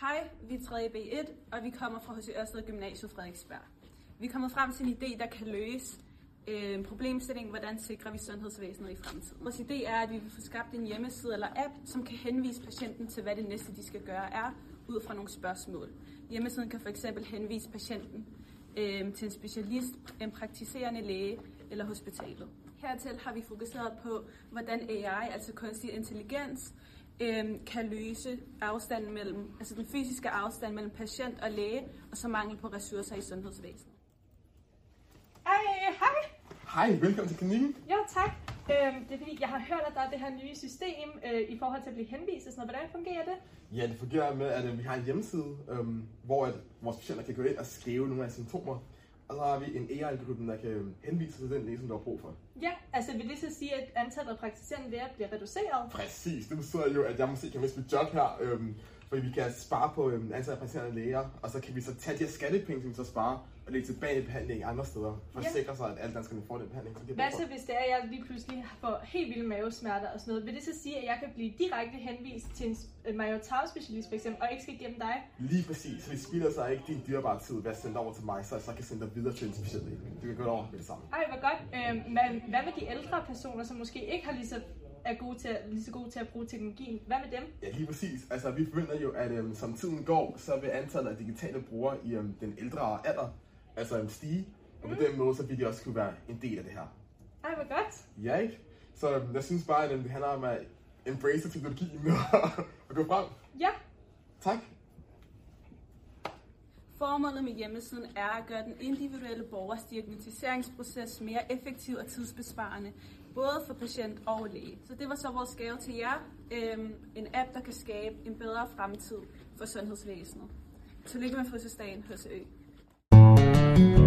Hej, vi er 3. B1, og vi kommer fra H.C. Ørsted Gymnasiet Frederiksberg. Vi er kommet frem til en idé, der kan løse øh, en problemstilling, hvordan sikrer vi sundhedsvæsenet i fremtiden. Vores idé er, at vi vil få skabt en hjemmeside eller app, som kan henvise patienten til, hvad det næste, de skal gøre, er, ud fra nogle spørgsmål. Hjemmesiden kan fx henvise patienten øh, til en specialist, en praktiserende læge eller hospitalet. Hertil har vi fokuseret på, hvordan AI, altså kunstig intelligens, øhm, kan løse afstanden mellem, altså den fysiske afstand mellem patient og læge, og så mangel på ressourcer i sundhedsvæsenet. Ej, hej. Hej, velkommen til klinikken. Jo, tak. Øhm, det er fordi, jeg har hørt, at der er det her nye system øh, i forhold til at blive henvist og sådan noget. Hvordan fungerer det? Ja, det fungerer med, at øh, vi har en hjemmeside, øhm, hvor at vores patienter kan gå ind og skrive nogle af symptomer. Og så har vi en AI-algoritme, der kan henvise til den som du har brug for. Ja, altså vil det så sige, at antallet af praktiserende læger bliver reduceret? Præcis, det betyder jo, at jeg måske kan miste mit job her, øhm, fordi vi kan spare på øhm, antallet af læger, og så kan vi så tage de her skattepenge, som vi så sparer, og lægge tilbage i behandling andre steder, for at Ja. sikre sig, at alle danskerne får den behandling, som de Hvad så, hvis det er, at jeg lige pludselig får helt vilde mavesmerter og sådan noget? Vil det så sige, at jeg kan blive direkte henvist til en majotarspecialist for eksempel, og ikke skal igennem dig? Lige præcis, så vi spilder så ikke din dyrebare tid ved at sende over til mig, så jeg så kan sende dig videre til en speciallæge. Du kan gå over med det samme. Ej, hvor godt. Men hvad med de ældre personer, som måske ikke har lige så, er gode til, lige så gode til at bruge teknologien? Hvad med dem? Ja, lige præcis. Altså, vi forventer jo, at øhm, som tiden går, så vil antallet af digitale brugere i øhm, den ældre alder altså øhm, stige. Og på den måde, så vil de også kunne være en del af det her. Ej, hvor godt. Ja, ikke? Så øhm, jeg synes bare, at øhm, det handler om at embrace teknologien og gå frem. Ja, Tak. Formålet med hjemmesiden er at gøre den individuelle borgers diagnostiseringsproces mere effektiv og tidsbesparende, både for patient og læge. Så det var så vores gave til jer. Øhm, en app, der kan skabe en bedre fremtid for sundhedsvæsenet. Tillykke med fødselsdagen, HCØ.